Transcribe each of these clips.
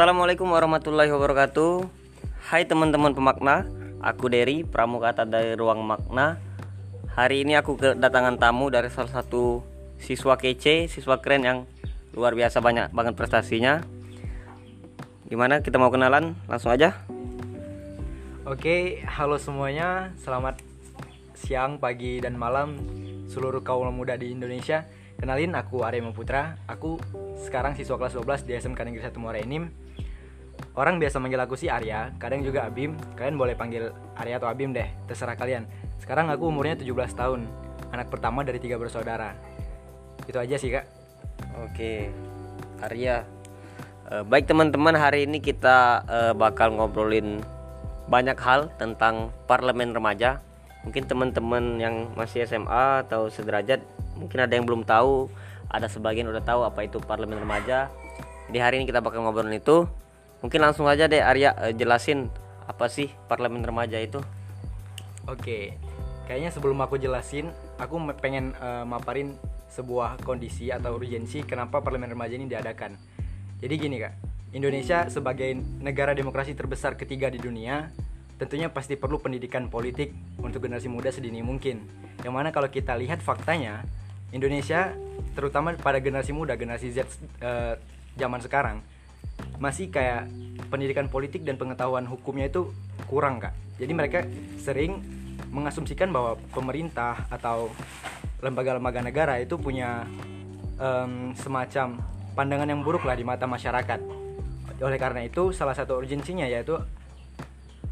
Assalamualaikum warahmatullahi wabarakatuh Hai teman-teman pemakna Aku Derry, pramugata dari Ruang Makna Hari ini aku kedatangan tamu dari salah satu siswa kece, siswa keren yang luar biasa banyak banget prestasinya Gimana kita mau kenalan? Langsung aja Oke, halo semuanya. Selamat siang, pagi, dan malam seluruh kaum muda di Indonesia. Kenalin, aku Arya Putra. Aku sekarang siswa kelas 12 di SMK Negeri 1 Muara Enim. Orang biasa manggil aku si Arya, kadang juga Abim. Kalian boleh panggil Arya atau Abim deh, terserah kalian. Sekarang aku umurnya 17 tahun, anak pertama dari tiga bersaudara. Itu aja sih, Kak. Oke, Arya Eh, Baik teman-teman, hari ini kita eh, bakal ngobrolin banyak hal tentang parlemen remaja. Mungkin teman-teman yang masih SMA atau sederajat mungkin ada yang belum tahu, ada sebagian udah tahu apa itu parlemen remaja. Di hari ini kita bakal ngobrolin itu. Mungkin langsung aja deh Arya eh, jelasin apa sih parlemen remaja itu. Oke, kayaknya sebelum aku jelasin, aku pengen eh, maparin sebuah kondisi atau urgensi kenapa parlemen remaja ini diadakan. Jadi gini kak, Indonesia sebagai negara demokrasi terbesar ketiga di dunia, tentunya pasti perlu pendidikan politik untuk generasi muda sedini mungkin. Yang mana kalau kita lihat faktanya, Indonesia terutama pada generasi muda, generasi Z eh, zaman sekarang, masih kayak pendidikan politik dan pengetahuan hukumnya itu kurang kak. Jadi mereka sering mengasumsikan bahwa pemerintah atau lembaga-lembaga negara itu punya em, semacam pandangan yang buruk lah di mata masyarakat. Oleh karena itu salah satu urgensinya yaitu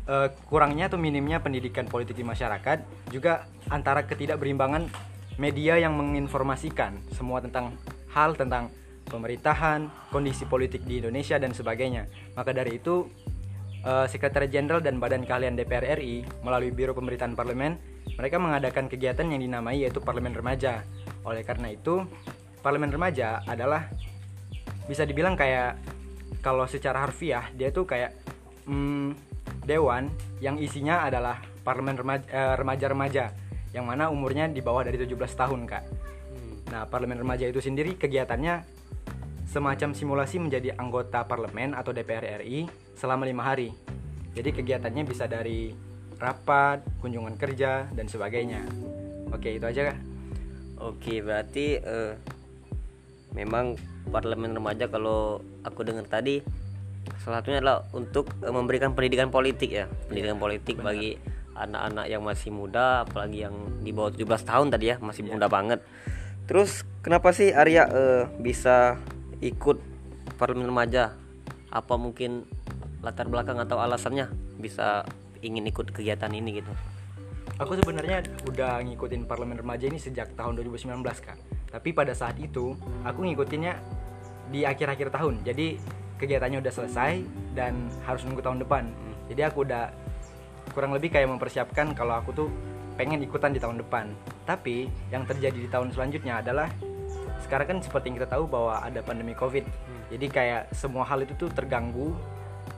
eh, kurangnya atau minimnya pendidikan politik di masyarakat juga antara ketidakberimbangan media yang menginformasikan semua tentang hal tentang pemerintahan, kondisi politik di Indonesia dan sebagainya. Maka dari itu eh, Sekretariat Jenderal dan Badan Keahlian DPR RI melalui Biro Pemberitaan Parlemen mereka mengadakan kegiatan yang dinamai yaitu Parlemen Remaja. Oleh karena itu, Parlemen Remaja adalah bisa dibilang kayak kalau secara harfiah dia tuh kayak mm, dewan yang isinya adalah parlemen remaja, eh, remaja-remaja yang mana umurnya di bawah dari 17 tahun kak. Nah parlemen remaja itu sendiri kegiatannya semacam simulasi menjadi anggota parlemen atau DPR RI selama lima hari. Jadi kegiatannya bisa dari rapat, kunjungan kerja dan sebagainya. Oke itu aja kak. Oke, berarti eh, memang parlemen remaja kalau aku dengar tadi salah satunya adalah untuk eh, memberikan pendidikan politik ya, pendidikan politik bagi anak-anak yang masih muda, apalagi yang di bawah 17 tahun tadi ya, masih muda banget. Terus kenapa sih Arya eh, bisa ikut parlemen remaja? Apa mungkin latar belakang atau alasannya bisa ingin ikut kegiatan ini gitu? Aku sebenarnya udah ngikutin parlemen remaja ini sejak tahun 2019 kak. Tapi pada saat itu aku ngikutinnya di akhir-akhir tahun. Jadi kegiatannya udah selesai dan harus nunggu tahun depan. Jadi aku udah kurang lebih kayak mempersiapkan kalau aku tuh pengen ikutan di tahun depan. Tapi yang terjadi di tahun selanjutnya adalah sekarang kan seperti yang kita tahu bahwa ada pandemi covid. Jadi kayak semua hal itu tuh terganggu,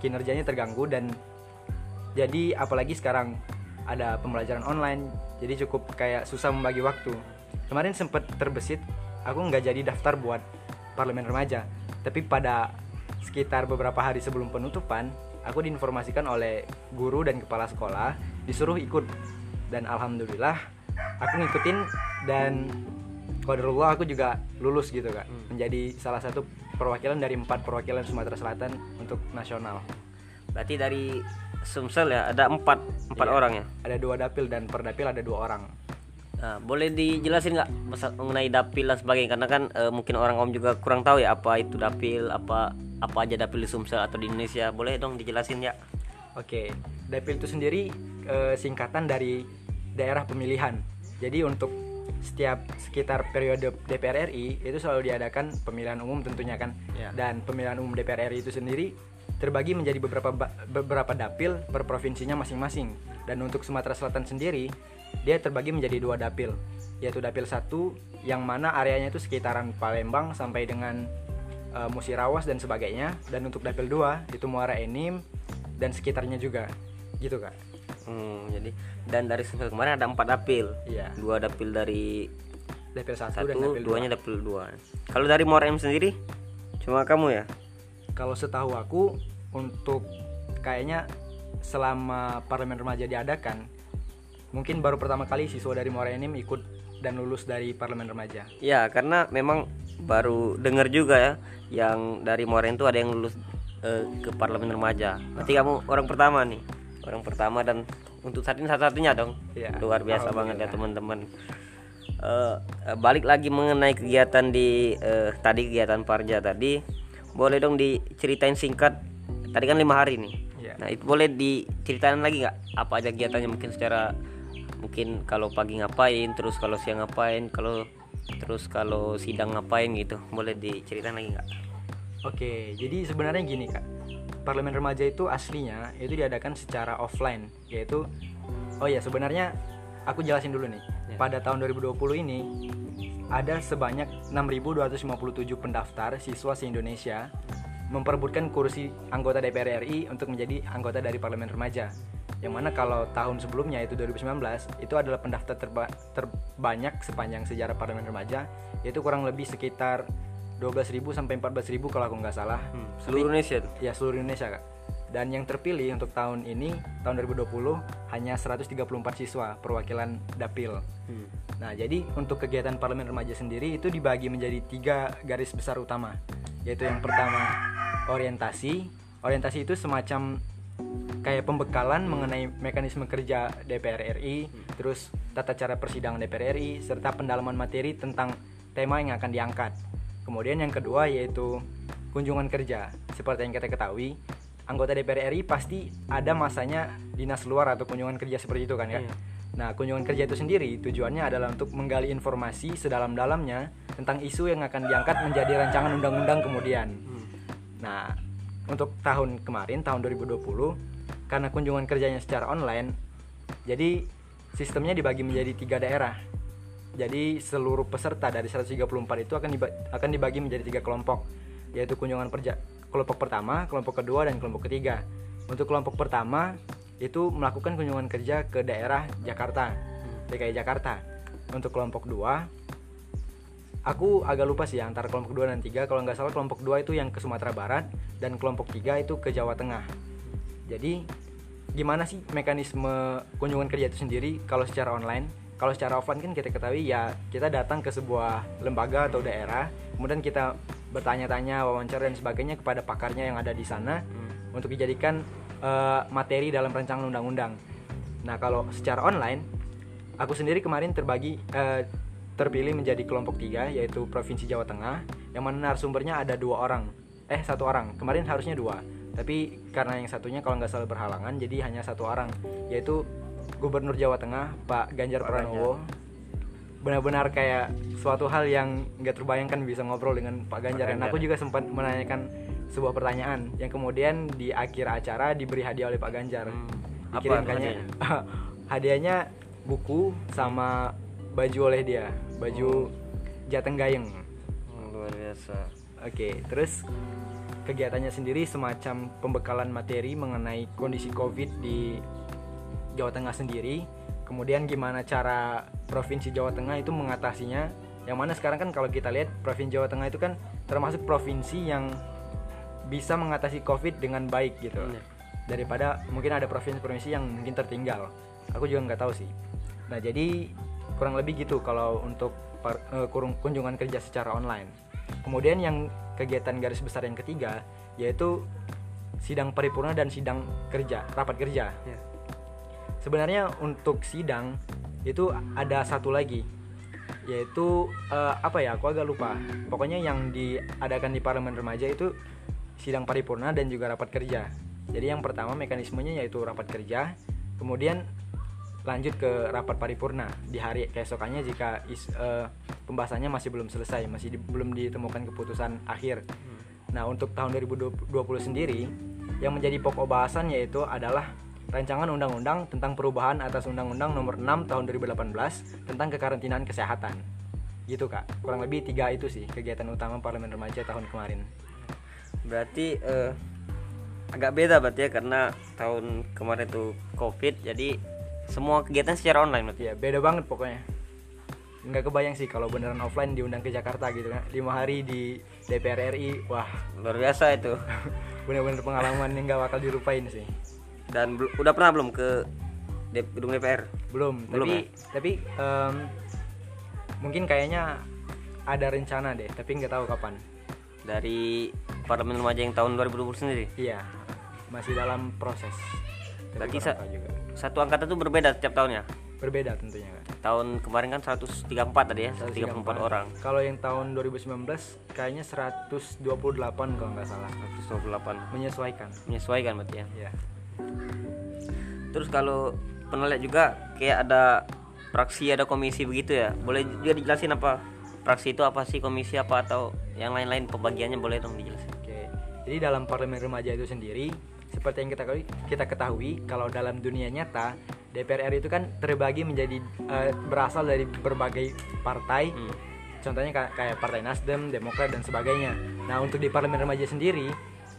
kinerjanya terganggu dan jadi apalagi sekarang ada pembelajaran online jadi cukup kayak susah membagi waktu. Kemarin sempet terbesit aku nggak jadi daftar buat parlemen remaja. Tapi pada sekitar beberapa hari sebelum penutupan aku diinformasikan oleh guru dan kepala sekolah disuruh ikut. Dan alhamdulillah aku ngikutin dan qadarullah aku juga lulus gitu kak. Menjadi salah satu perwakilan dari empat perwakilan Sumatera Selatan untuk nasional. Berarti dari Sumsel ya ada empat empat Iya. orang ya. ada dua dapil dan per dapil ada dua orang. Nah, boleh dijelasin nggak mengenai dapil dan sebagainya? Karena kan eh, mungkin orang om juga kurang tahu ya apa itu dapil apa apa aja dapil di Sumsel atau di Indonesia. Boleh dong dijelasin ya? Oke, dapil itu sendiri eh, singkatan dari daerah pemilihan. Jadi untuk setiap sekitar periode DPR RI itu selalu diadakan pemilihan umum tentunya kan. Ya. Dan pemilihan umum DPR RI itu sendiri terbagi menjadi beberapa beberapa dapil per provinsinya masing-masing. Dan untuk Sumatera Selatan sendiri dia terbagi menjadi dua dapil, yaitu dapil satu yang mana areanya itu sekitaran Palembang sampai dengan eh, Musirawas dan sebagainya. Dan untuk dapil 2 itu Muara Enim dan sekitarnya juga. Gitu, Kak. Hmm, jadi dan dari Sumsel kemarin ada empat dapil Iya. dua dapil dari Dapil 1 dan satu dapil duanya dapil dua kalau dari Enim sendiri cuma kamu ya Kalau setahu aku untuk kayaknya selama parlemen remaja diadakan mungkin baru pertama kali siswa dari Muara Enim ikut dan lulus dari parlemen remaja. Ya, karena memang baru dengar juga ya yang dari Moren itu ada yang lulus eh, ke parlemen remaja. Berarti kamu orang pertama nih. Orang pertama dan untuk saat ini satu-satunya dong. Iya, Luar biasa banget ya teman-teman. Eh, balik lagi mengenai kegiatan di eh, tadi kegiatan Parja tadi, boleh dong diceritain singkat. Tadi kan lima hari nih. Iya. Nah itu boleh diceritain lagi nggak apa aja kegiatannya mungkin secara mungkin kalau pagi ngapain, terus kalau siang ngapain, kalau terus kalau sidang ngapain gitu, boleh diceritain lagi nggak? Oke, jadi sebenarnya gini kak, parlemen remaja itu aslinya itu diadakan secara offline, yaitu oh ya sebenarnya aku jelasin dulu nih. Ya. Pada tahun 2020 ini ada sebanyak 6.257 pendaftar siswa se Indonesia memperebutkan kursi anggota DPR RI untuk menjadi anggota dari parlemen remaja. Yang mana kalau tahun sebelumnya itu 2019 itu adalah pendaftar terba- terbanyak sepanjang sejarah parlemen remaja yaitu kurang lebih sekitar 12.000 sampai 14.000 kalau aku nggak salah. Seluruh Indonesia tuh. Ya seluruh Indonesia kak. Dan yang terpilih untuk tahun ini tahun 2020 hanya 134 siswa perwakilan dapil. Hmm. Nah jadi untuk kegiatan parlemen remaja sendiri itu dibagi menjadi tiga garis besar utama, yaitu yang pertama orientasi. Orientasi itu semacam kayak pembekalan mengenai mekanisme kerja DPR RI, terus tata cara persidangan DPR RI, serta pendalaman materi tentang tema yang akan diangkat. Kemudian yang kedua yaitu kunjungan kerja. Seperti yang kita ketahui, anggota DPR RI pasti ada masanya dinas luar atau kunjungan kerja seperti itu kan ya. Iya. Nah, kunjungan kerja itu sendiri tujuannya adalah untuk menggali informasi sedalam-dalamnya tentang isu yang akan diangkat menjadi rancangan undang-undang kemudian. Nah, untuk tahun kemarin tahun 2020 karena kunjungan kerjanya secara online, jadi sistemnya dibagi menjadi tiga daerah. Jadi seluruh peserta dari 134 itu akan diba- akan dibagi menjadi tiga kelompok, yaitu kunjungan perja kelompok pertama, kelompok kedua, dan kelompok ketiga. Untuk kelompok pertama itu melakukan kunjungan kerja ke daerah Jakarta, DKI Jakarta. Untuk kelompok dua aku agak lupa sih antara kelompok 2 dan 3 kalau nggak salah kelompok 2 itu yang ke Sumatera Barat dan kelompok 3 itu ke Jawa Tengah jadi gimana sih mekanisme kunjungan kerja itu sendiri kalau secara online kalau secara offline kan kita ketahui ya kita datang ke sebuah lembaga atau daerah kemudian kita bertanya-tanya wawancara dan sebagainya kepada pakarnya yang ada di sana untuk dijadikan eh, materi dalam rancangan undang-undang. Nah kalau secara online aku sendiri kemarin terbagi eh, terpilih menjadi kelompok tiga yaitu provinsi Jawa Tengah yang mana narasumbernya ada dua orang. Eh satu orang. Kemarin harusnya dua. Tapi karena yang satunya kalau nggak salah berhalangan jadi hanya satu orang yaitu Gubernur Jawa Tengah Pak Ganjar Pranowo. Benar-benar kayak suatu hal yang nggak terbayangkan bisa ngobrol dengan Pak Ganjar. Dan Ganjar, aku juga sempat menanyakan sebuah pertanyaan yang kemudian di akhir acara diberi hadiah oleh Pak Ganjar. Hmm. Apa dikirimkannya hadiahnya? Buku sama baju oleh dia baju Jateng Gayeng. Hmm, luar biasa. oke terus kegiatannya sendiri semacam pembekalan materi mengenai kondisi COVID di Jawa Tengah sendiri. Kemudian gimana cara provinsi Jawa Tengah itu mengatasinya? Yang mana sekarang kan kalau kita lihat provinsi Jawa Tengah itu kan termasuk provinsi yang bisa mengatasi COVID dengan baik gitu. Iya. daripada mungkin ada provinsi-provinsi yang mungkin tertinggal. Aku juga nggak tahu sih. Nah jadi kurang lebih gitu kalau untuk par- eh, kurung- kunjungan kerja secara online. Kemudian yang kegiatan garis besar yang ketiga yaitu sidang paripurna dan sidang kerja rapat kerja. Ya. Sebenarnya untuk sidang itu ada satu lagi yaitu eh, apa ya aku agak lupa. Pokoknya yang diadakan di parlemen remaja itu sidang paripurna dan juga rapat kerja. Jadi yang pertama mekanismenya yaitu rapat kerja kemudian lanjut ke rapat paripurna di hari keesokannya jika is, eh, pembahasannya masih belum selesai masih di- belum ditemukan keputusan akhir. Nah untuk tahun 2020 sendiri yang menjadi pokok bahasan yaitu adalah rancangan undang-undang tentang perubahan atas undang-undang nomor 6 tahun 2018 tentang kekarantinaan kesehatan. Gitu kak. Kurang lebih tiga itu sih kegiatan utama parlemen remaja tahun kemarin. Berarti eh, agak beda berarti ya karena tahun kemarin itu Covid jadi semua kegiatan secara online berarti. ya beda banget pokoknya. Nggak kebayang sih kalau beneran offline diundang ke Jakarta gitu kan. Lima hari di DPR RI wah. Luar biasa itu. Bener-bener pengalaman yang nggak bakal dilupain sih dan udah pernah belum ke D- gedung DPR belum, Belum tapi tapi em, mungkin kayaknya ada rencana deh tapi nggak tahu kapan. Dari parlemen remaja yang tahun 2020 sendiri? Iya masih dalam proses. Tapi Berarti sa- juga. satu angkatan itu berbeda setiap tahunnya? Berbeda tentunya. Kan tahun kemarin kan 134 tadi ya 134 orang. Kalau yang tahun 2019 kayaknya 128 kalau nggak salah. 128 menyesuaikan. Menyesuaikan berarti ya? Ya terus kalau pernah lihat juga kayak ada fraksi ada komisi begitu ya boleh juga dijelasin apa fraksi itu apa sih komisi apa atau yang lain-lain pembagiannya boleh dong dijelasin Oke, jadi dalam parlemen remaja itu sendiri, seperti yang kita ketahui, kita ketahui kalau dalam dunia nyata DPR RI itu kan terbagi menjadi eh, berasal dari berbagai partai. Hmm. Contohnya ka- kayak Partai Nasdem, Demokrat dan sebagainya. Nah, untuk di parlemen remaja sendiri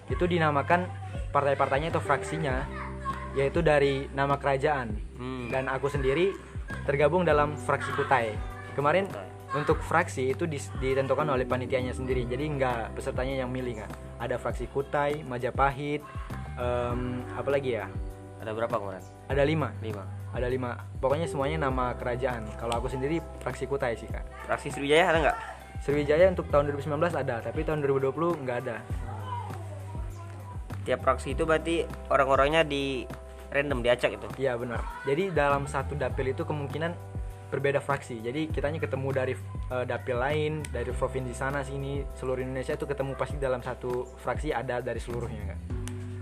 itu dinamakan partai-partainya atau fraksinya yaitu dari nama kerajaan. Hmm. Dan aku sendiri tergabung dalam fraksi Kutai. Kemarin untuk fraksi itu ditentukan oleh panitianya sendiri. Jadi nggak pesertanya yang milih nggak. Ada fraksi Kutai, Majapahit, em, apa lagi ya? ada berapa kemarin Ada lima. lima Ada lima. Pokoknya semuanya nama kerajaan. Kalau aku sendiri fraksi Kutai sih kak. fraksi Sriwijaya ada nggak Sriwijaya untuk tahun 2019 ada, tapi tahun 2020 nggak ada. Tiap fraksi itu berarti orang-orangnya di random diacak itu Iya benar. Jadi dalam satu dapil itu kemungkinan berbeda fraksi. Jadi kitanya ketemu dari eh, dapil lain, dari provinsi sana sini, seluruh Indonesia itu ketemu pasti dalam satu fraksi ada dari seluruhnya kan.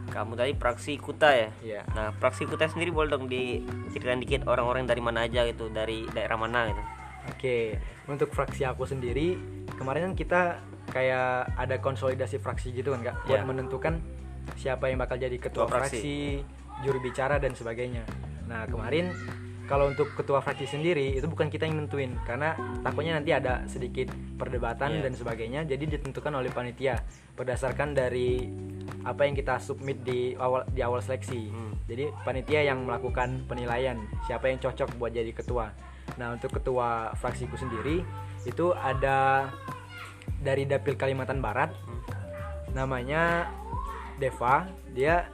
kamu tadi fraksi Kuta ya Iya. nah fraksi Kuta sendiri boleh dong diceritain dikit orang-orang dari mana aja gitu dari daerah mana gitu Oke, untuk fraksi aku sendiri kemarin kan kita kayak ada konsolidasi fraksi gitu kan kak, buat Iya. menentukan siapa yang bakal jadi ketua Ketua fraksi. fraksi, juru bicara dan sebagainya. Nah kemarin kalau untuk ketua fraksi sendiri itu bukan kita yang nentuin karena takutnya nanti ada sedikit perdebatan Iya. dan sebagainya, jadi ditentukan oleh panitia berdasarkan dari apa yang kita submit di awal di awal seleksi. Hmm. Jadi panitia yang melakukan penilaian siapa yang cocok buat jadi ketua. Nah untuk ketua fraksiku sendiri itu ada dari dapil Kalimantan Barat, namanya Deva. Dia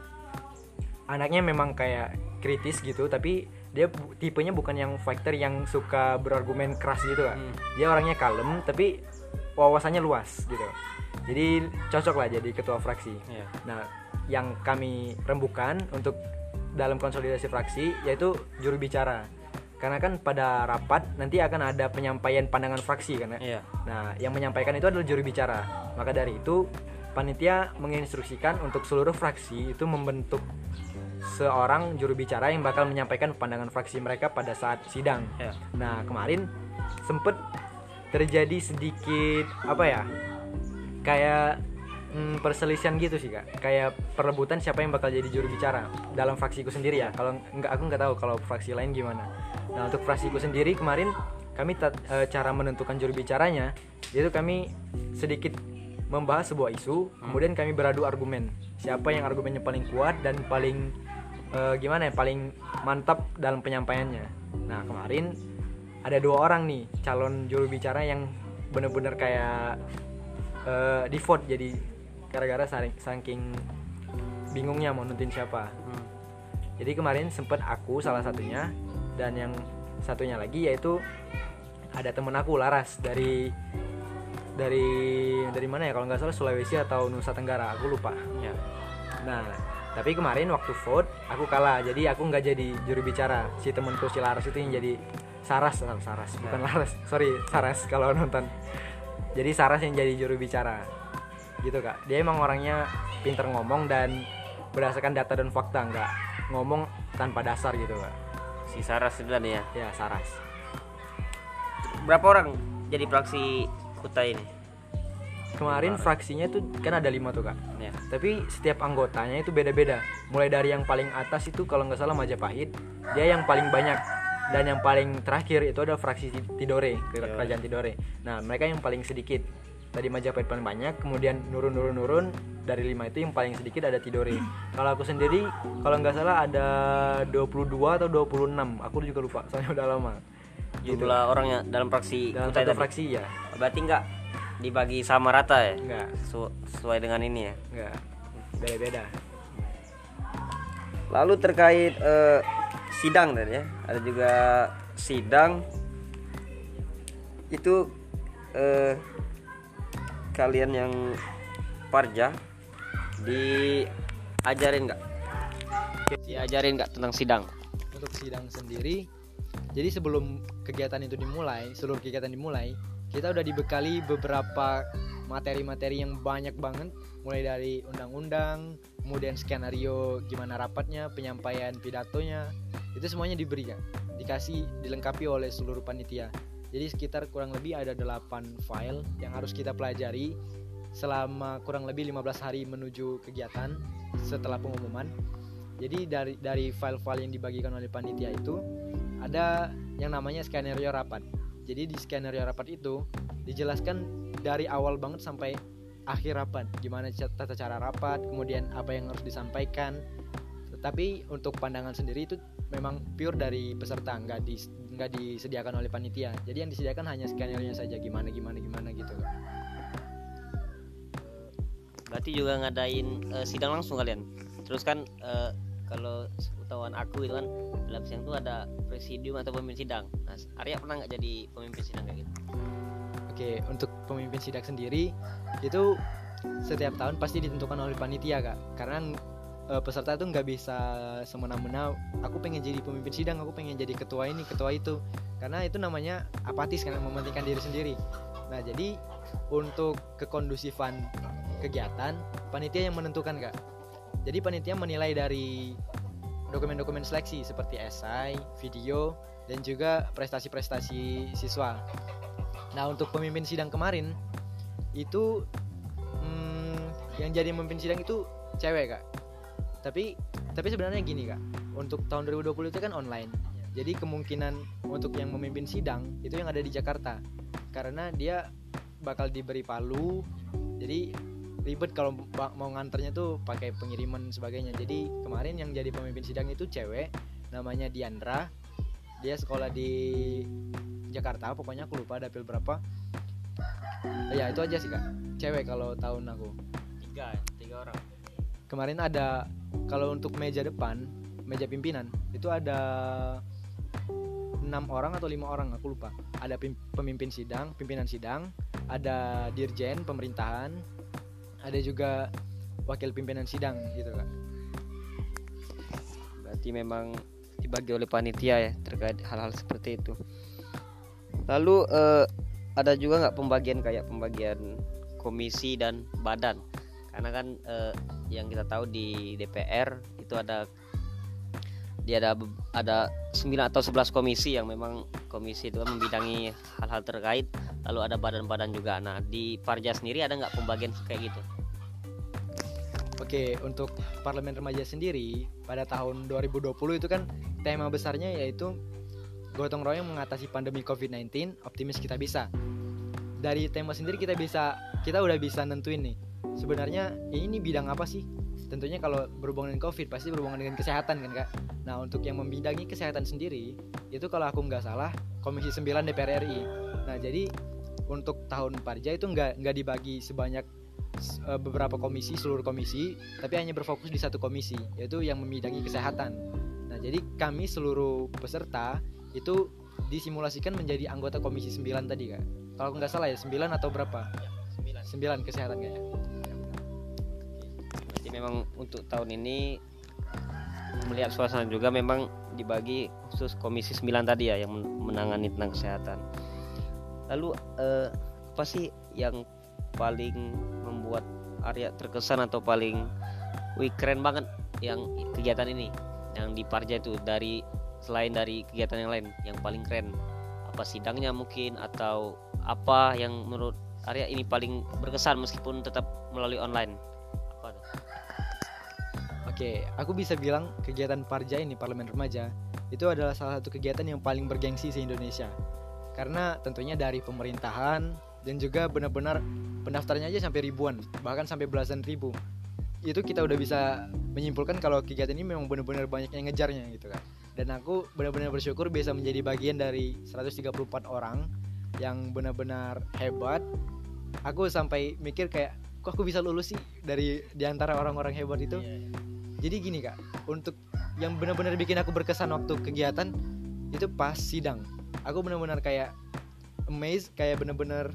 anaknya memang kayak kritis gitu, tapi dia bu- tipenya bukan yang fighter yang suka berargumen keras gitu kan. Hmm. Dia orangnya kalem, tapi wawasannya luas gitu. Jadi cocok lah jadi ketua fraksi. Iya. Nah, yang kami rembukan untuk dalam konsolidasi fraksi yaitu juru bicara. Karena kan pada rapat nanti akan ada penyampaian pandangan fraksi kan ya. Iya. Nah, yang menyampaikan itu adalah juru bicara. Maka dari itu panitia menginstruksikan untuk seluruh fraksi itu membentuk seorang juru bicara yang bakal menyampaikan pandangan fraksi mereka pada saat sidang. Iya. Nah, kemarin sempet terjadi sedikit apa ya? Kayak hmm, perselisihan gitu sih kak. Kayak perebutan siapa yang bakal jadi juru bicara dalam fraksiku sendiri ya. Kalau nggak aku nggak tahu kalau fraksi lain gimana. Nah untuk fraksiku sendiri kemarin kami eh, cara menentukan juru bicaranya itu kami sedikit membahas sebuah isu, kemudian kami beradu argumen. Siapa yang argumennya paling kuat dan paling eh, gimana ya paling mantap dalam penyampaiannya. Nah kemarin ada dua orang nih calon juru bicara yang bener-bener kayak eh, di vote jadi gara-gara saking bingungnya mau nentuin siapa. Hmm. Jadi kemarin sempet aku salah satunya dan yang satunya lagi yaitu ada temen aku Laras dari dari dari mana ya? Kalau nggak salah Sulawesi atau Nusa Tenggara. Aku lupa. Iya. Nah tapi kemarin waktu vote aku kalah. Jadi aku nggak jadi juru bicara. Si temenku si Laras itu yang jadi Saras salah Saras bukan Laras. Sorry Saras kalau nonton. Jadi Saras yang jadi juru bicara. Gitu kak. Dia emang orangnya pinter ngomong dan berdasarkan data dan fakta nggak ngomong tanpa dasar gitu kak. Si Saras tadi ya ya Saras. Berapa orang jadi fraksi Kuta ini. Kemarin fraksinya tuh kan ada lima tuh kak. Ya tapi setiap anggotanya itu beda-beda. Mulai dari yang paling atas itu kalau nggak salah Majapahit dia yang paling banyak. Dan yang paling terakhir itu ada fraksi Tidore ke- kerajaan Tidore. Nah mereka yang paling sedikit. Tadi Majapahit paling banyak kemudian nurun nurun nurun dari lima itu yang paling sedikit ada Tidore. Kalau aku sendiri kalau nggak salah ada 22 atau 26 aku juga lupa soalnya udah lama jumlah orangnya dalam fraksi dalam satu tadi. fraksi ya berarti nggak dibagi sama rata ya? Enggak Sesu- sesuai dengan ini ya? Enggak beda-beda. Lalu terkait eh, sidang tadi ya. Ada juga sidang. Itu eh, kalian yang parja diajarin nggak? Diajarin nggak tentang sidang? Untuk sidang sendiri. Jadi sebelum kegiatan itu dimulai seluruh kegiatan dimulai kita udah dibekali beberapa materi-materi yang banyak banget. Mulai dari undang-undang kemudian skenario gimana rapatnya penyampaian pidatonya itu semuanya diberi kan dikasih dilengkapi oleh seluruh panitia. Jadi sekitar kurang lebih ada 8 file yang harus kita pelajari selama kurang lebih 15 hari menuju kegiatan setelah pengumuman. Jadi dari dari file-file yang dibagikan oleh panitia itu ada yang namanya skenario rapat. Jadi di skenario rapat itu dijelaskan dari awal banget sampai akhir rapat, gimana tata cara rapat, kemudian apa yang harus disampaikan. Tetapi untuk pandangan sendiri itu memang pure dari peserta, nggak dis, nggak disediakan oleh panitia. Jadi yang disediakan hanya skenario saja, gimana gimana gimana gitu. berarti juga ngadain eh, sidang langsung kalian terus kan eh, kalau sepengetahuan aku itu kan dalam sidang itu ada presidium atau pemimpin sidang nah Arya pernah nggak jadi pemimpin sidang kayak gitu Oke, untuk pemimpin sidang sendiri itu setiap tahun pasti ditentukan oleh panitia kak, karena eh, peserta itu nggak bisa semena-mena. Aku pengen jadi pemimpin sidang, aku pengen jadi ketua ini, ketua itu, karena itu namanya apatis karena mementingkan diri sendiri. Nah jadi untuk kekondusifan kegiatan, panitia yang menentukan kak. Jadi panitia menilai dari dokumen-dokumen seleksi seperti esai, video, dan juga prestasi-prestasi siswa. Nah untuk pemimpin sidang kemarin itu hmm, yang jadi pemimpin sidang itu cewek kak. Tapi tapi sebenarnya gini kak, untuk tahun 2020 itu kan online. Jadi kemungkinan untuk yang memimpin sidang itu yang ada di Jakarta, karena dia bakal diberi palu. Jadi ribet kalau mau nganternya tuh pakai pengiriman sebagainya. Jadi kemarin yang jadi pemimpin sidang itu cewek, namanya Diandra. Dia sekolah di Jakarta pokoknya aku lupa dapil berapa. Ya itu aja sih kak. Cewek kalau tahun aku. Tiga ya tiga orang. Kemarin ada kalau untuk meja depan meja pimpinan itu ada enam orang atau lima orang aku lupa. Ada pemimpin sidang pimpinan sidang ada dirjen pemerintahan ada juga wakil pimpinan sidang gitu kak. Berarti memang dibagi oleh panitia ya terkait hal-hal seperti itu. Lalu eh, ada juga nggak pembagian kayak pembagian komisi dan badan? Karena kan eh, yang kita tahu di DPR itu ada dia ada ada 9 atau 11 komisi yang memang komisi itu membidangi hal-hal terkait lalu ada badan-badan juga nah di Parja sendiri ada nggak pembagian kayak gitu Oke, untuk Parlemen Remaja sendiri pada tahun 2020 itu kan tema besarnya yaitu gotong royong mengatasi pandemi COVID-19, optimis kita bisa. Dari tema sendiri kita bisa kita udah bisa nentuin nih. Sebenarnya ini bidang apa sih? Tentunya kalau berhubungan dengan COVID pasti berhubungan dengan kesehatan kan kak. Nah untuk yang membidangi kesehatan sendiri itu kalau aku nggak salah Komisi 9 DPR RI. Nah jadi untuk tahun Parja itu nggak nggak dibagi sebanyak eh, beberapa komisi seluruh komisi tapi hanya berfokus di satu komisi yaitu yang membidangi kesehatan. Nah jadi kami seluruh peserta itu disimulasikan menjadi anggota komisi 9 tadi kak. Kalau aku nggak salah ya 9 atau berapa? 9 kesehatan kayaknya Berarti memang untuk tahun ini melihat suasana juga memang dibagi khusus komisi 9 tadi ya yang men- menangani tentang kesehatan. Lalu eh, apa sih yang paling membuat Arya terkesan atau paling wih keren banget yang kegiatan ini yang di Parja itu dari selain dari kegiatan yang lain yang paling keren apa sidangnya mungkin atau apa yang menurut Arya ini paling berkesan meskipun tetap melalui online? Oke, aku bisa bilang kegiatan Parja ini Parlemen Remaja itu adalah salah satu kegiatan yang paling bergengsi se Indonesia. Karena tentunya dari pemerintahan dan juga benar-benar pendaftarnya aja sampai ribuan, bahkan sampai belasan ribu. Itu kita udah bisa menyimpulkan kalau kegiatan ini memang benar-benar banyak yang ngejarnya gitu kan. dan aku benar-benar bersyukur bisa menjadi bagian dari 134 orang yang benar-benar hebat aku sampai mikir kayak kok aku bisa lulus sih dari di antara orang-orang hebat itu Iya, jadi gini kak untuk yang benar-benar bikin aku berkesan waktu kegiatan itu pas sidang. Aku benar-benar kayak amazed kayak benar-benar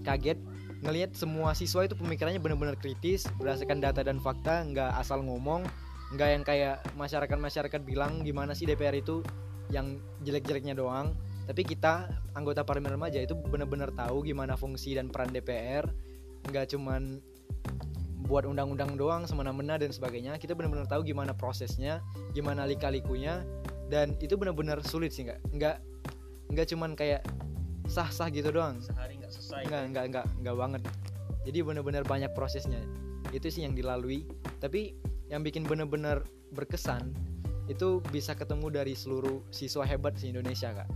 kaget ngelihat semua siswa itu pemikirannya benar-benar kritis berdasarkan data dan fakta nggak asal ngomong nggak yang kayak masyarakat masyarakat bilang gimana sih DPR itu yang jelek-jeleknya doang. Tapi kita anggota parlemen remaja itu benar-benar tahu gimana fungsi dan peran DPR nggak cuman buat undang-undang doang semena-mena dan sebagainya kita benar-benar tahu gimana prosesnya gimana lika-likunya dan itu benar-benar sulit sih nggak nggak nggak cuman kayak sah-sah gitu doang. Sehari nggak selesai. Nggak nggak nggak nggak banget. Jadi benar-benar banyak prosesnya. Itu sih yang dilalui. Tapi yang bikin benar-benar berkesan itu bisa ketemu dari seluruh siswa hebat di Indonesia kak.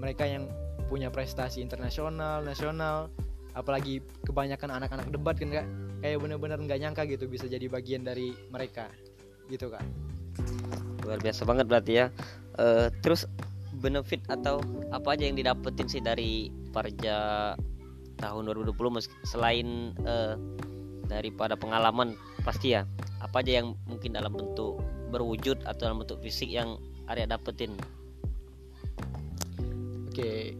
Mereka yang punya prestasi internasional nasional apalagi kebanyakan anak-anak debat kan kak kayak benar-benar nggak nyangka gitu bisa jadi bagian dari mereka gitu kak. Luar biasa banget berarti ya. Eh, terus benefit atau apa aja yang didapetin sih dari Parja tahun 2020 meski- selain eh, daripada pengalaman? Pasti ya apa aja yang mungkin dalam bentuk berwujud atau dalam bentuk fisik yang Arya dapetin? Oke,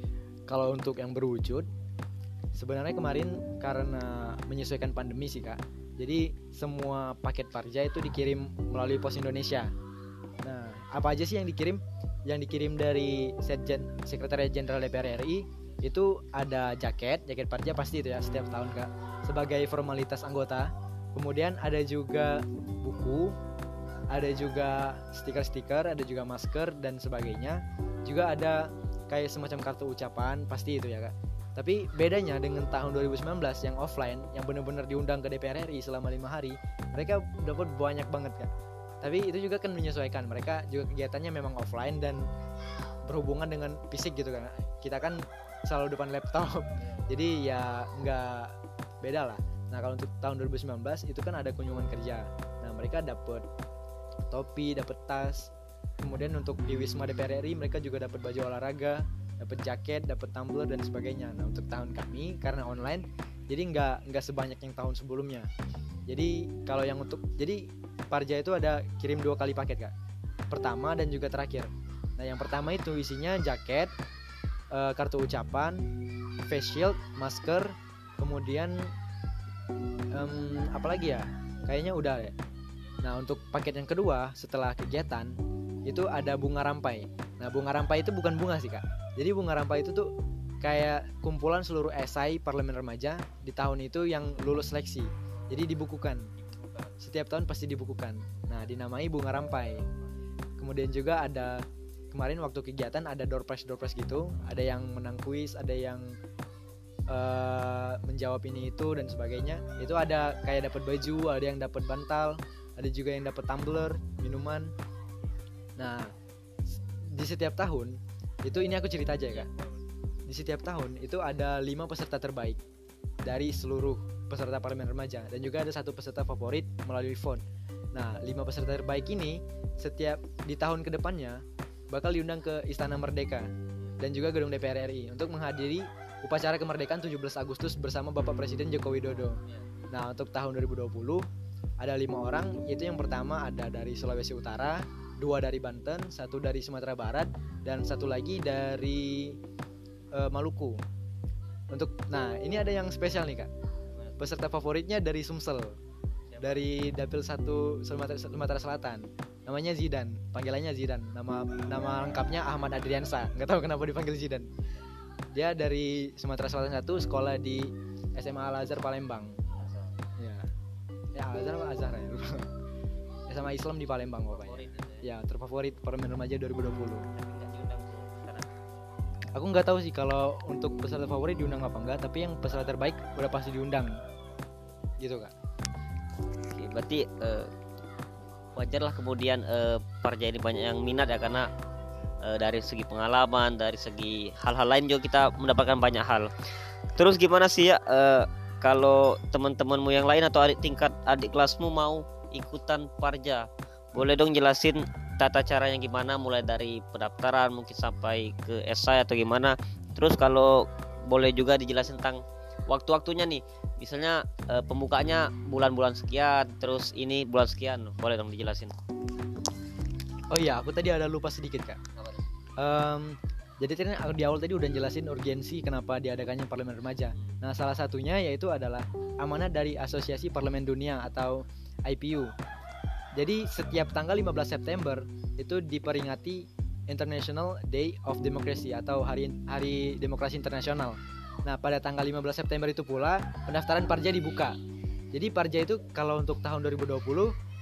kalau untuk yang berwujud, sebenarnya kemarin karena menyesuaikan pandemi sih kak. Jadi semua paket Parja itu dikirim melalui Pos Indonesia. Nah, apa aja sih yang dikirim? Yang dikirim dari Sekjen Sekretariat Jenderal DPR RI itu ada jaket, jaket Parja pasti itu ya setiap tahun kak, sebagai formalitas anggota. Kemudian ada juga buku, ada juga stiker-stiker, ada juga masker dan sebagainya. Juga ada kayak semacam kartu ucapan pasti itu ya kak tapi bedanya dengan tahun 2019 yang offline yang benar-benar diundang ke DPR RI selama lima hari mereka dapat banyak banget kak. Tapi itu juga kan menyesuaikan mereka juga kegiatannya memang offline dan berhubungan dengan fisik gitu kan kita kan selalu depan laptop jadi ya nggak beda lah. Nah kalau untuk tahun 2019 itu kan ada kunjungan kerja. Nah mereka dapat topi dapat tas. Kemudian untuk di Wisma DPR RI mereka juga dapat baju olahraga dapat jaket dapat tumbler dan sebagainya. Nah untuk tahun kami karena online jadi nggak nggak sebanyak yang tahun sebelumnya. Jadi kalau yang untuk jadi Parja itu ada kirim dua kali paket kak. Pertama dan juga terakhir. Nah yang pertama itu isinya jaket eh, kartu ucapan face shield masker kemudian em, apa lagi ya? Kayaknya udah ya nah untuk paket yang kedua setelah kegiatan itu ada bunga rampai. Nah, bunga rampai itu bukan bunga sih, Kak. Jadi bunga rampai itu tuh kayak kumpulan seluruh esai parlemen remaja di tahun itu yang lulus seleksi. Jadi dibukukan. Setiap tahun pasti dibukukan. Nah, dinamai bunga rampai. Kemudian juga ada kemarin waktu kegiatan ada door prize door prize gitu, ada yang menang kuis, ada yang eh, menjawab ini itu dan sebagainya. Itu ada kayak dapat baju, ada yang dapat bantal, ada juga yang dapat tumbler, minuman. Nah, di setiap tahun itu ini aku cerita aja ya kak. Di setiap tahun itu ada lima peserta terbaik dari seluruh peserta parlemen remaja dan juga ada satu peserta favorit melalui phone. Nah, lima peserta terbaik ini setiap di tahun ke depannya bakal diundang ke Istana Merdeka dan juga gedung DPR RI untuk menghadiri upacara kemerdekaan 17 Agustus bersama Bapak Presiden Joko Widodo. Nah, untuk tahun 2020 ada lima orang, yaitu yang pertama ada dari Sulawesi Utara, dua dari Banten, satu dari Sumatera Barat, dan satu lagi dari eh, Maluku. Untuk, nah ini ada yang spesial nih kak. Peserta favoritnya dari Sumsel, dari Dapil 1 Sumatera, Sumatera Selatan. Namanya Zidan, panggilannya Zidan. Nama nama lengkapnya Ahmad Adriansa. Nggak tahu kenapa dipanggil Zidan. Dia dari Sumatera Selatan satu, sekolah di SMA Al Azhar Palembang. Ya, ya Al Azhar apa Azhar ya? SMA Islam di Palembang pokoknya. Ya, terfavorit Parlemen Remaja 2020. Aku nggak tahu sih kalau untuk peserta favorit diundang apa enggak, tapi yang peserta terbaik udah pasti diundang. Gitu kak. Oke, berarti eh, wajar lah kemudian eh, Parja ini banyak yang minat ya karena eh, dari segi pengalaman, dari segi hal-hal lain juga kita mendapatkan banyak hal. Terus gimana sih ya eh, kalau teman-temanmu yang lain atau adik tingkat adik kelasmu mau ikutan Parja? Boleh dong jelasin tata caranya gimana mulai dari pendaftaran mungkin sampai ke esai atau gimana. Terus kalau boleh juga dijelasin tentang waktu-waktunya nih. Misalnya uh, pembukanya bulan-bulan sekian terus ini bulan sekian. Boleh dong dijelasin. Oh iya aku tadi ada lupa sedikit kak. Um, jadi tadi di awal tadi udah jelasin urgensi kenapa diadakannya parlemen remaja. Nah salah satunya yaitu adalah amanah dari asosiasi parlemen dunia atau IPU jadi setiap tanggal 15 September itu diperingati International Day of Democracy atau Hari Hari Demokrasi Internasional. Nah, pada tanggal 15 September itu pula pendaftaran Parja dibuka. Jadi Parja itu kalau untuk tahun 2020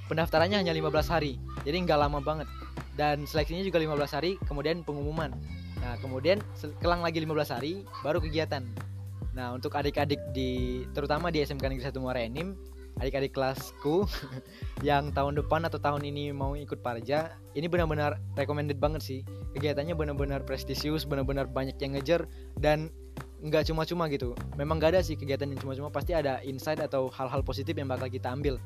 pendaftarannya hanya 15 hari. Jadi nggak lama banget. Dan seleksinya juga 15 hari, kemudian pengumuman. Nah, kemudian kelang lagi 15 hari baru kegiatan. Nah, untuk adik-adik di terutama di SMK Negeri 1 Muara Enim adik-adik kelasku yang tahun depan atau tahun ini mau ikut Parja, ini benar-benar recommended banget sih. Kegiatannya benar-benar prestisius, benar-benar banyak yang ngejar dan nggak cuma-cuma gitu. Memang gak ada sih kegiatan yang cuma-cuma, pasti ada insight atau hal-hal positif yang bakal kita ambil.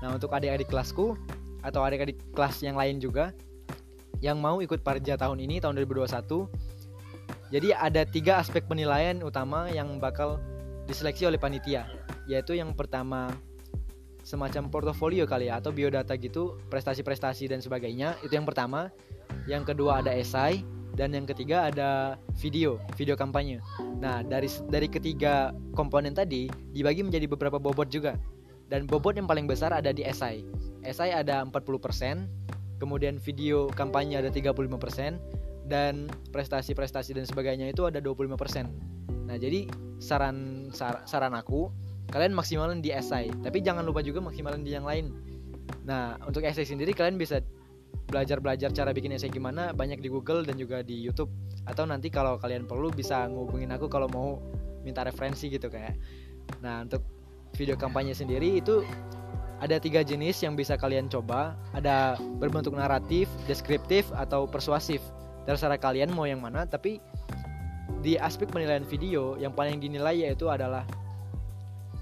Nah, untuk adik-adik kelasku atau adik-adik kelas yang lain juga yang mau ikut Parja tahun ini tahun 2021. Jadi ada tiga aspek penilaian utama yang bakal diseleksi oleh panitia, yaitu yang pertama semacam portofolio kali ya atau biodata gitu prestasi-prestasi dan sebagainya. Itu yang pertama. Yang kedua ada esai dan yang ketiga ada video video kampanye. Nah dari dari ketiga komponen tadi dibagi menjadi beberapa bobot juga. Dan bobot yang paling besar ada di esai. Esai ada 40% kemudian video kampanye ada 35% dan prestasi-prestasi dan sebagainya itu ada 25%. Nah, jadi saran sar, saran aku kalian maksimalin di esai tapi jangan lupa juga maksimalin di yang lain. Nah untuk esai sendiri kalian bisa belajar-belajar cara bikin esai gimana banyak di Google dan juga di YouTube. Atau nanti kalau kalian perlu bisa ngubungin aku kalau mau minta referensi gitu kayak. Nah untuk video kampanye sendiri itu ada tiga jenis yang bisa kalian coba. Ada berbentuk naratif deskriptif atau persuasif. Terserah kalian mau yang mana tapi di aspek penilaian video yang paling dinilai yaitu adalah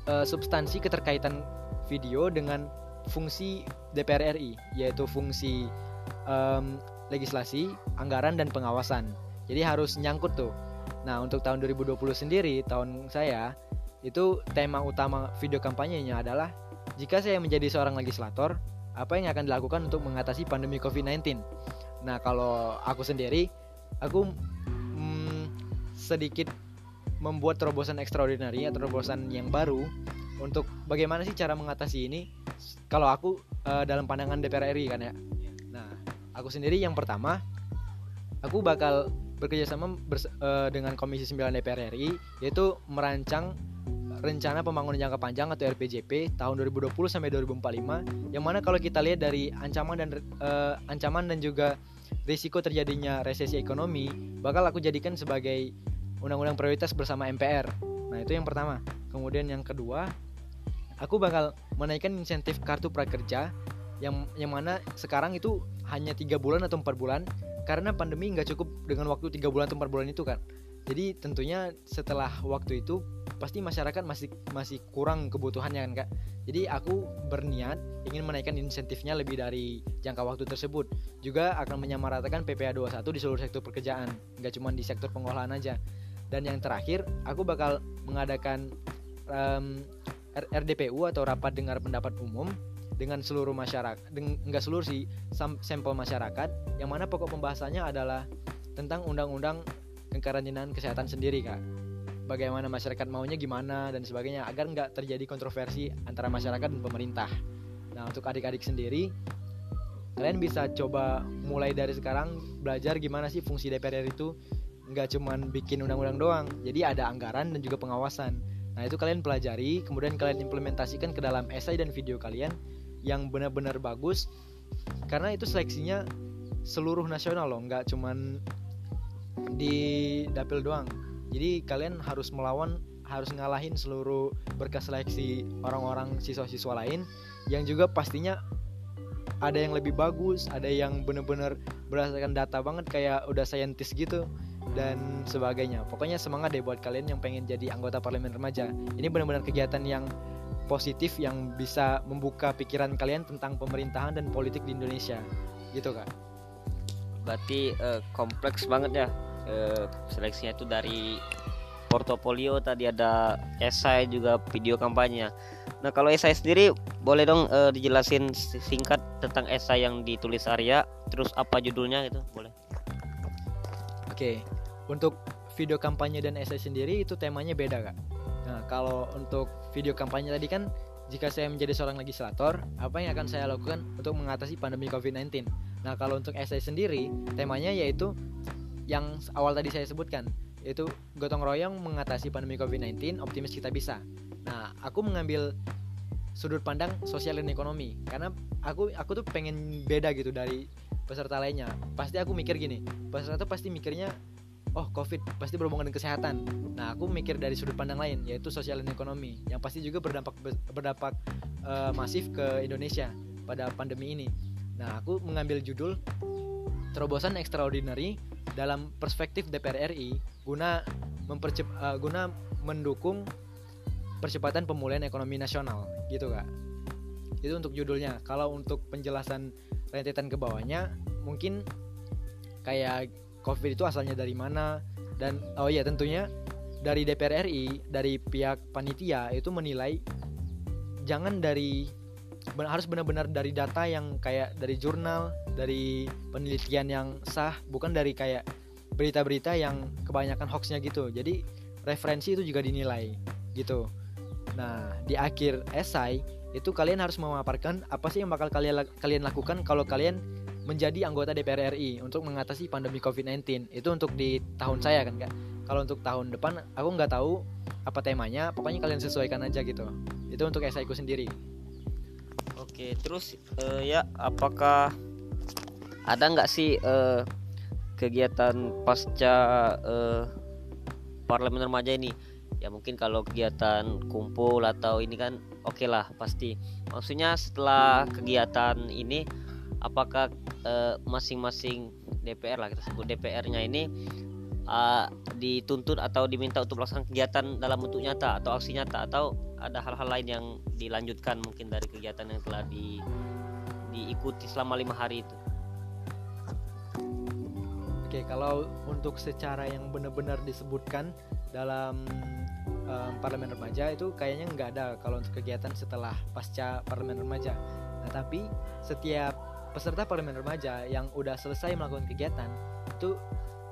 uh, substansi keterkaitan video dengan fungsi DPR RI yaitu fungsi um, legislasi, anggaran dan pengawasan. Jadi harus nyangkut tuh. Nah, untuk tahun 2020 sendiri, tahun saya itu tema utama video kampanyenya adalah jika saya menjadi seorang legislator, apa yang akan dilakukan untuk mengatasi pandemi COVID-19. Nah, kalau aku sendiri, aku hmm, sedikit membuat terobosan extraordinary atau terobosan yang baru untuk bagaimana sih cara mengatasi ini? Kalau aku uh, dalam pandangan DPR RI kan ya. Nah aku sendiri yang pertama aku bakal bekerjasama bers uh, dengan Komisi 9 DPR RI yaitu merancang rencana pembangunan jangka panjang atau RPJP tahun 2020 sampai 2045 yang mana kalau kita lihat dari ancaman dan uh, ancaman dan juga risiko terjadinya resesi ekonomi bakal aku jadikan sebagai undang-undang prioritas bersama MPR. Nah, itu yang pertama. Kemudian yang kedua, aku bakal menaikkan insentif kartu prakerja yang yang mana sekarang itu hanya tiga bulan atau empat bulan karena pandemi nggak cukup dengan waktu tiga bulan atau empat bulan itu kan. Jadi tentunya setelah waktu itu pasti masyarakat masih masih kurang kebutuhannya kan kak. Jadi aku berniat ingin menaikkan insentifnya lebih dari jangka waktu tersebut. Juga akan menyamaratakan PPA 21 di seluruh sektor pekerjaan, nggak cuma di sektor pengolahan aja dan yang terakhir aku bakal mengadakan um, RDPU atau rapat dengar pendapat umum dengan seluruh masyarakat enggak seluruh sih sampel masyarakat yang mana pokok pembahasannya adalah tentang undang-undang kekarantinaan kesehatan sendiri kak. Bagaimana masyarakat maunya gimana dan sebagainya agar nggak terjadi kontroversi antara masyarakat dan pemerintah. Nah untuk adik-adik sendiri kalian bisa coba mulai dari sekarang belajar gimana sih fungsi DPR itu nggak cuman bikin undang-undang doang. Jadi ada anggaran dan juga pengawasan. Nah itu kalian pelajari kemudian kalian implementasikan ke dalam esai dan video kalian yang benar-benar bagus. Karena itu seleksinya seluruh nasional loh nggak cuman di dapil doang. Jadi kalian harus melawan harus ngalahin seluruh berkas seleksi orang-orang siswa-siswa lain yang juga pastinya ada yang lebih bagus ada yang bener-bener berdasarkan data banget kayak udah saintis gitu dan sebagainya. Pokoknya semangat deh buat kalian yang pengen jadi anggota parlemen remaja. Ini benar-benar kegiatan yang positif yang bisa membuka pikiran kalian tentang pemerintahan dan politik di Indonesia. Gitu kak. berarti eh, kompleks banget ya eh, seleksinya itu dari portofolio tadi ada esai juga video kampanye nah kalau esai sendiri boleh dong eh, dijelasin singkat tentang esai yang ditulis Arya terus apa judulnya gitu boleh Oke, untuk video kampanye dan esai sendiri itu temanya beda kak. Nah kalau untuk video kampanye tadi kan jika saya menjadi seorang legislator, apa yang akan saya lakukan untuk mengatasi pandemi COVID-19? Nah kalau untuk esai sendiri, temanya yaitu yang awal tadi saya sebutkan, yaitu gotong royong mengatasi pandemi COVID-19, optimis kita bisa. Nah aku mengambil sudut pandang sosial dan ekonomi karena aku aku tuh pengen beda gitu dari peserta lainnya pasti aku mikir gini peserta tuh pasti mikirnya oh covid pasti berhubungan dengan kesehatan. Nah aku mikir dari sudut pandang lain yaitu sosial dan ekonomi yang pasti juga berdampak berdampak uh, masif ke Indonesia pada pandemi ini. Nah aku mengambil judul terobosan extraordinary dalam perspektif DPR RI guna mempercep uh, guna mendukung percepatan pemulihan ekonomi nasional gitu kak. Itu untuk judulnya. Kalau untuk penjelasan rentetan ke bawahnya mungkin kayak covid itu asalnya dari mana? Dan oh iya tentunya dari DPR RI dari pihak panitia itu menilai jangan dari harus benar-benar dari data yang kayak dari jurnal dari penelitian yang sah bukan dari kayak berita-berita yang kebanyakan hoaxnya gitu. Jadi referensi itu juga dinilai gitu. Nah di akhir esai itu kalian harus memaparkan apa sih yang bakal kalian kalian lakukan kalau kalian menjadi anggota DPR RI untuk mengatasi pandemi COVID-19 itu untuk di tahun saya kan kak. Kalau untuk tahun depan aku nggak tahu apa temanya pokoknya kalian sesuaikan aja gitu. Itu untuk esaiku sendiri. Oke terus uh, ya apakah ada nggak sih uh, kegiatan pasca uh, parlemen remaja ini? Ya mungkin kalau kegiatan kumpul atau ini kan oke okay lah pasti. Maksudnya setelah kegiatan ini apakah eh, masing-masing uh, DPR lah kita sebut DPR-nya ini uh, dituntut atau diminta untuk melaksanakan kegiatan dalam bentuk nyata atau aksi nyata atau ada hal-hal lain yang dilanjutkan mungkin dari kegiatan yang telah di, diikuti selama lima hari itu Oke, kalau untuk secara yang benar-benar disebutkan dalam um, parlemen remaja itu kayaknya nggak ada kalau untuk kegiatan setelah pasca parlemen remaja. Nah tapi setiap peserta parlemen remaja yang udah selesai melakukan kegiatan itu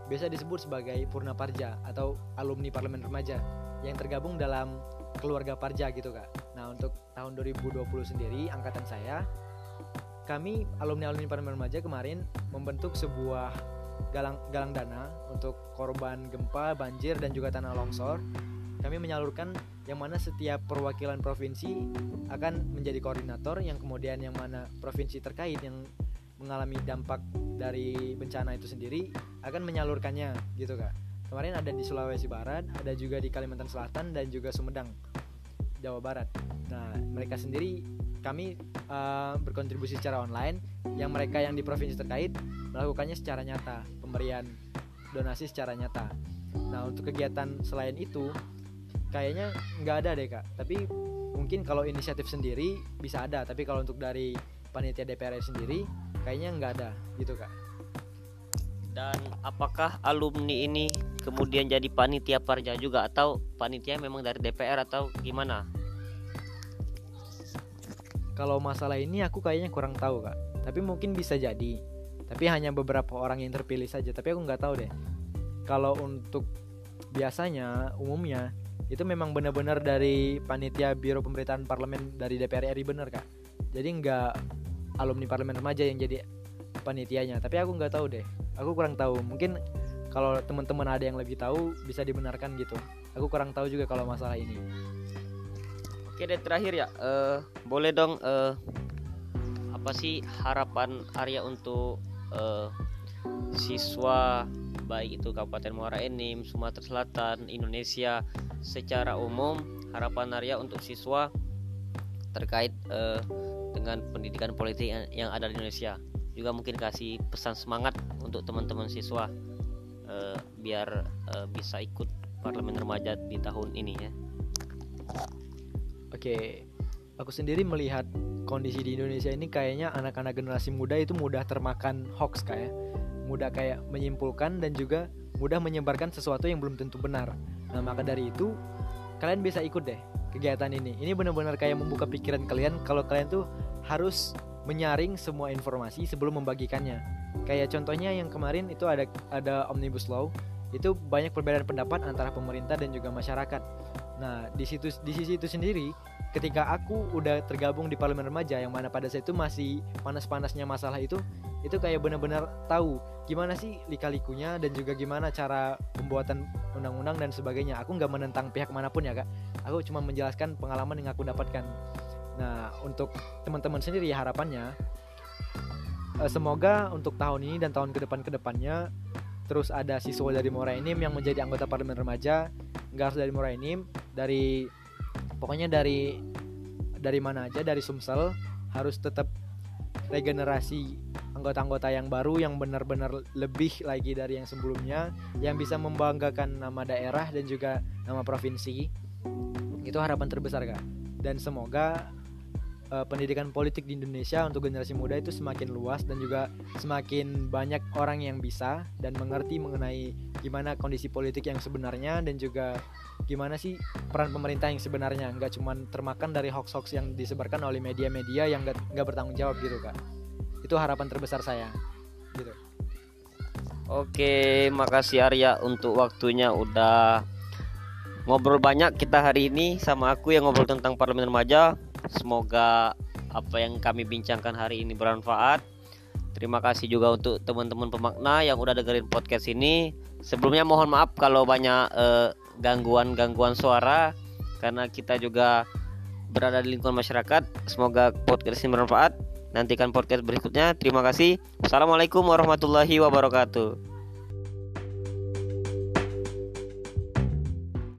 biasa disebut sebagai purna parja atau alumni parlemen remaja yang tergabung dalam keluarga parja gitu kak. Nah untuk tahun 2020 sendiri angkatan saya kami alumni alumni parlemen remaja kemarin membentuk sebuah galang galang dana untuk korban gempa, banjir dan juga tanah longsor kami menyalurkan yang mana setiap perwakilan provinsi akan menjadi koordinator yang kemudian yang mana provinsi terkait yang mengalami dampak dari bencana itu sendiri akan menyalurkannya gitu kak. Kemarin ada di Sulawesi Barat ada juga di Kalimantan Selatan dan juga Sumedang Jawa Barat. Nah mereka sendiri kami uh, berkontribusi secara online yang mereka yang di provinsi terkait melakukannya secara nyata pemberian donasi secara nyata. Nah untuk kegiatan selain itu kayaknya nggak ada deh kak. Tapi mungkin kalau inisiatif sendiri bisa ada tapi kalau untuk dari panitia DPR sendiri kayaknya nggak ada gitu kak. Dan apakah alumni ini kemudian jadi panitia parja juga? Atau panitia memang dari DPR atau gimana? Kalau masalah ini aku kayaknya kurang tahu kak. Tapi mungkin bisa jadi. Tapi hanya beberapa orang yang terpilih saja. Tapi aku nggak tahu deh. Kalau untuk biasanya umumnya itu memang benar-benar dari panitia biro pemberitaan parlemen dari DPR RI bener kak. Jadi nggak alumni parlemen remaja yang jadi panitianya. Tapi aku nggak tahu deh. Aku kurang tahu. Mungkin kalau teman-teman ada yang lebih tahu bisa dibenarkan gitu. Aku kurang tahu juga kalau masalah ini. Oke deh terakhir ya. Uh, boleh dong uh, apa sih harapan Arya untuk uh, siswa baik itu Kabupaten Muara Enim, Sumatera Selatan, Indonesia secara umum harapan Arya untuk siswa terkait uh, dengan pendidikan politik yang ada di Indonesia juga mungkin kasih pesan semangat untuk teman-teman siswa uh, biar uh, bisa ikut parlemen remaja di tahun ini ya. Oke, aku sendiri melihat kondisi di Indonesia ini kayaknya anak-anak generasi muda itu mudah termakan hoax kayak. Mudah kayak menyimpulkan dan juga mudah menyebarkan sesuatu yang belum tentu benar. Nah, maka dari itu kalian bisa ikut deh kegiatan ini. Ini benar-benar kayak membuka pikiran kalian kalau kalian tuh harus menyaring semua informasi sebelum membagikannya. Kayak contohnya yang kemarin itu ada ada Omnibus Law, itu banyak perbedaan pendapat antara pemerintah dan juga masyarakat. Nah, di situ di sisi itu sendiri, ketika aku udah tergabung di parlemen remaja yang mana pada saat itu masih panas-panasnya masalah itu, itu kayak benar-benar tahu gimana sih lika-likunya dan juga gimana cara pembuatan undang-undang dan sebagainya. Aku nggak menentang pihak mana pun ya kak. Aku cuma menjelaskan pengalaman yang aku dapatkan. Nah, untuk teman-teman sendiri harapannya eh, semoga untuk tahun ini dan tahun ke depan ke depannya terus ada siswa dari Morainim yang menjadi anggota parlemen remaja nggak harus dari Morainim dari pokoknya dari dari mana aja dari Sumsel harus tetap regenerasi anggota-anggota yang baru yang benar-benar lebih lagi dari yang sebelumnya yang bisa membanggakan nama daerah dan juga nama provinsi. Itu harapan terbesar kak. Dan semoga uh, pendidikan politik di Indonesia untuk generasi muda itu semakin luas dan juga semakin banyak orang yang bisa dan mengerti mengenai gimana kondisi politik yang sebenarnya dan juga gimana sih peran pemerintah yang sebenarnya nggak cuma termakan dari hoax-hoax yang disebarkan oleh media-media yang nggak nggak bertanggung jawab gitu kak itu harapan terbesar saya gitu Oke, makasih Arya untuk waktunya udah ngobrol banyak kita hari ini sama aku yang ngobrol tentang parlemen remaja. Semoga apa yang kami bincangkan hari ini bermanfaat. Terima kasih juga untuk teman-teman pemakna yang udah dengerin podcast ini. Sebelumnya mohon maaf kalau banyak eh, gangguan-gangguan suara karena kita juga berada di lingkungan masyarakat. Semoga podcast ini bermanfaat. Nantikan podcast berikutnya. Terima kasih. Assalamualaikum warahmatullahi wabarakatuh.